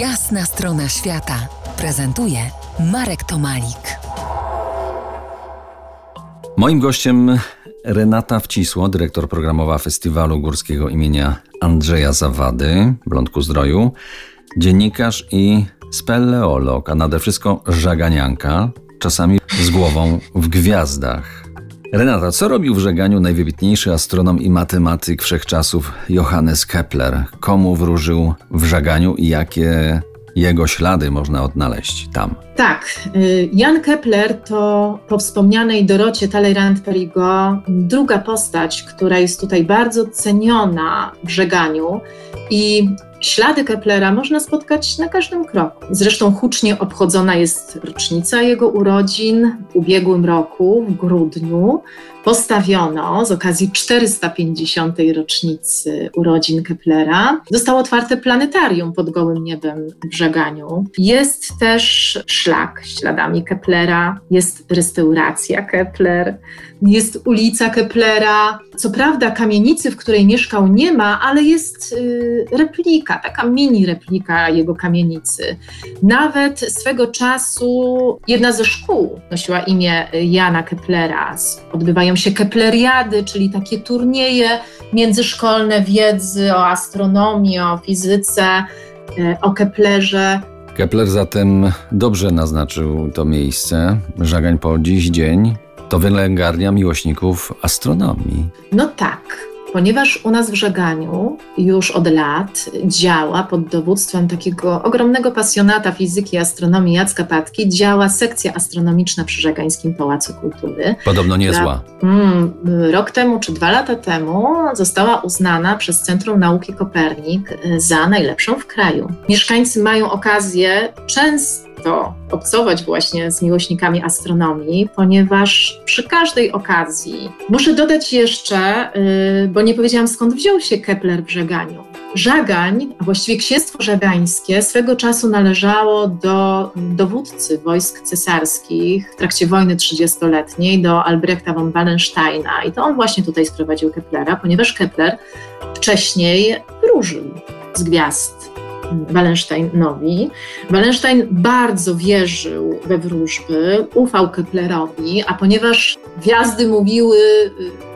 Jasna strona świata prezentuje Marek Tomalik. Moim gościem Renata Wcisło, dyrektor programowa Festiwalu Górskiego imienia Andrzeja Zawady, Blądku Zdroju, dziennikarz i speleolog, a nade wszystko żaganianka, czasami z głową w gwiazdach. Renata, co robił w żeganiu najwybitniejszy astronom i matematyk wszechczasów Johannes Kepler? Komu wróżył w żeganiu i jakie jego ślady można odnaleźć tam? Tak, y, Jan Kepler to po wspomnianej Dorocie Talleyrand-Perigo druga postać, która jest tutaj bardzo ceniona w żeganiu i Ślady Keplera można spotkać na każdym kroku. Zresztą hucznie obchodzona jest rocznica jego urodzin w ubiegłym roku, w grudniu. Postawiono z okazji 450. rocznicy urodzin Keplera. Zostało otwarte planetarium pod gołym niebem w Żeganiu. Jest też szlak śladami Keplera, jest restauracja Kepler, jest ulica Keplera. Co prawda kamienicy, w której mieszkał nie ma, ale jest y, replika, taka mini replika jego kamienicy. Nawet swego czasu jedna ze szkół nosiła imię Jana Keplera. Odbywają się kepleriady, czyli takie turnieje międzyszkolne wiedzy o astronomii, o fizyce, y, o Keplerze. Kepler zatem dobrze naznaczył to miejsce. Żagań po dziś dzień to wylęgarnia miłośników astronomii. No tak, ponieważ u nas w Żeganiu już od lat działa pod dowództwem takiego ogromnego pasjonata fizyki i astronomii Jacka Patki, działa sekcja astronomiczna przy Żegańskim Pałacu Kultury. Podobno niezła. Mm, rok temu czy dwa lata temu została uznana przez Centrum Nauki Kopernik za najlepszą w kraju. Mieszkańcy mają okazję często warto obcować właśnie z miłośnikami astronomii, ponieważ przy każdej okazji muszę dodać jeszcze, yy, bo nie powiedziałam skąd wziął się Kepler w Żeganiu. Żagań, a właściwie księstwo żagańskie, swego czasu należało do dowódcy wojsk cesarskich w trakcie wojny trzydziestoletniej, do Albrechta von Wallensteina. I to on właśnie tutaj sprowadził Keplera, ponieważ Kepler wcześniej wróżył z gwiazd Wallensteinowi. Wallenstein bardzo wierzył we wróżby, ufał Keplerowi, a ponieważ gwiazdy mówiły y,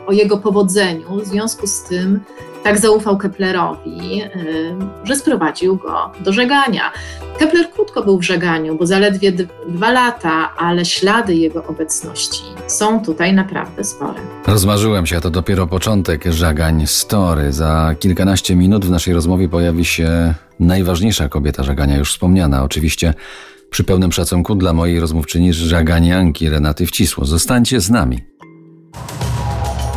o jego powodzeniu, w związku z tym tak zaufał Keplerowi, y, że sprowadził go do żegania. Kepler krótko był w żeganiu, bo zaledwie dwa lata, ale ślady jego obecności są tutaj naprawdę spore. Rozmarzyłem się, a to dopiero początek żagań story. Za kilkanaście minut w naszej rozmowie pojawi się najważniejsza kobieta żegania, już wspomniana. Oczywiście przy pełnym szacunku dla mojej rozmówczyni żaganianki Renaty Wcisło. Zostańcie z nami.